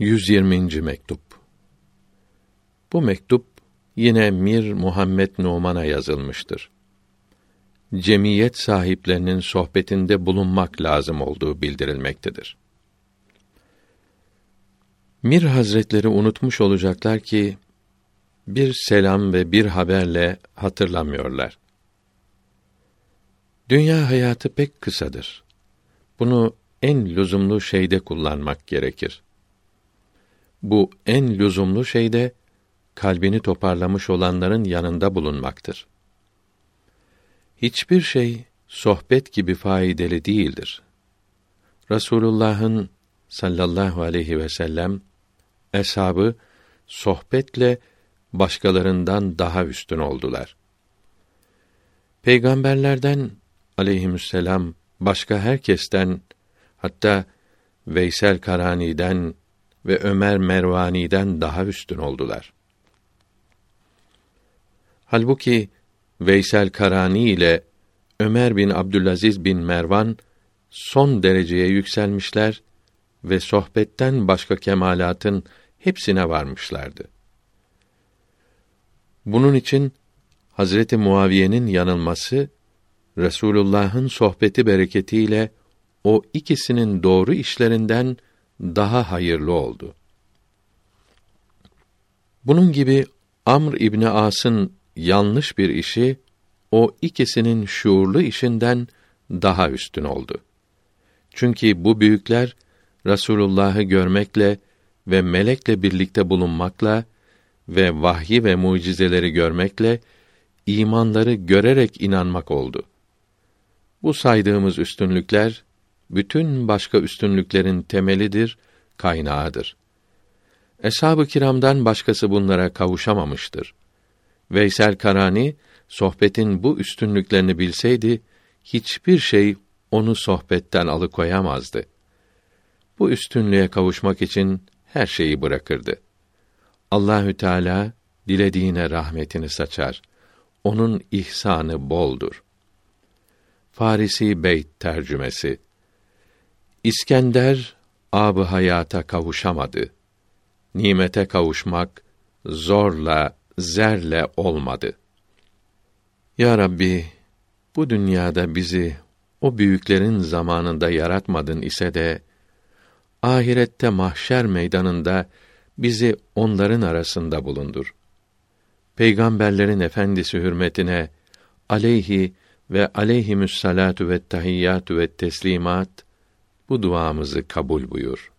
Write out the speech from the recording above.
120. mektup. Bu mektup yine Mir Muhammed Numan'a yazılmıştır. Cemiyet sahiplerinin sohbetinde bulunmak lazım olduğu bildirilmektedir. Mir Hazretleri unutmuş olacaklar ki bir selam ve bir haberle hatırlamıyorlar. Dünya hayatı pek kısadır. Bunu en lüzumlu şeyde kullanmak gerekir. Bu en lüzumlu şeyde kalbini toparlamış olanların yanında bulunmaktır. Hiçbir şey sohbet gibi faydalı değildir. Rasulullah'ın sallallahu aleyhi ve sellem eshabı sohbetle başkalarından daha üstün oldular. Peygamberlerden aleyhisselam başka herkesten hatta Veysel Karani'den ve Ömer Mervani'den daha üstün oldular. Halbuki Veysel Karani ile Ömer bin Abdülaziz bin Mervan son dereceye yükselmişler ve sohbetten başka kemalatın hepsine varmışlardı. Bunun için Hazreti Muaviye'nin yanılması Resulullah'ın sohbeti bereketiyle o ikisinin doğru işlerinden daha hayırlı oldu. Bunun gibi Amr İbni As'ın yanlış bir işi o ikisinin şuurlu işinden daha üstün oldu. Çünkü bu büyükler Rasulullah'ı görmekle ve melekle birlikte bulunmakla ve vahyi ve mucizeleri görmekle imanları görerek inanmak oldu. Bu saydığımız üstünlükler bütün başka üstünlüklerin temelidir, kaynağıdır. Eshab-ı kiramdan başkası bunlara kavuşamamıştır. Veysel Karani sohbetin bu üstünlüklerini bilseydi hiçbir şey onu sohbetten alıkoyamazdı. Bu üstünlüğe kavuşmak için her şeyi bırakırdı. Allahü Teala dilediğine rahmetini saçar. Onun ihsanı boldur. Farisi Beyt tercümesi İskender abı hayata kavuşamadı. Nimete kavuşmak zorla, zerle olmadı. Ya Rabbi, bu dünyada bizi o büyüklerin zamanında yaratmadın ise de ahirette mahşer meydanında bizi onların arasında bulundur. Peygamberlerin efendisi hürmetine aleyhi ve aleyhimüssalatu ve tahiyyatü ve teslimat bu duamızı kabul buyur.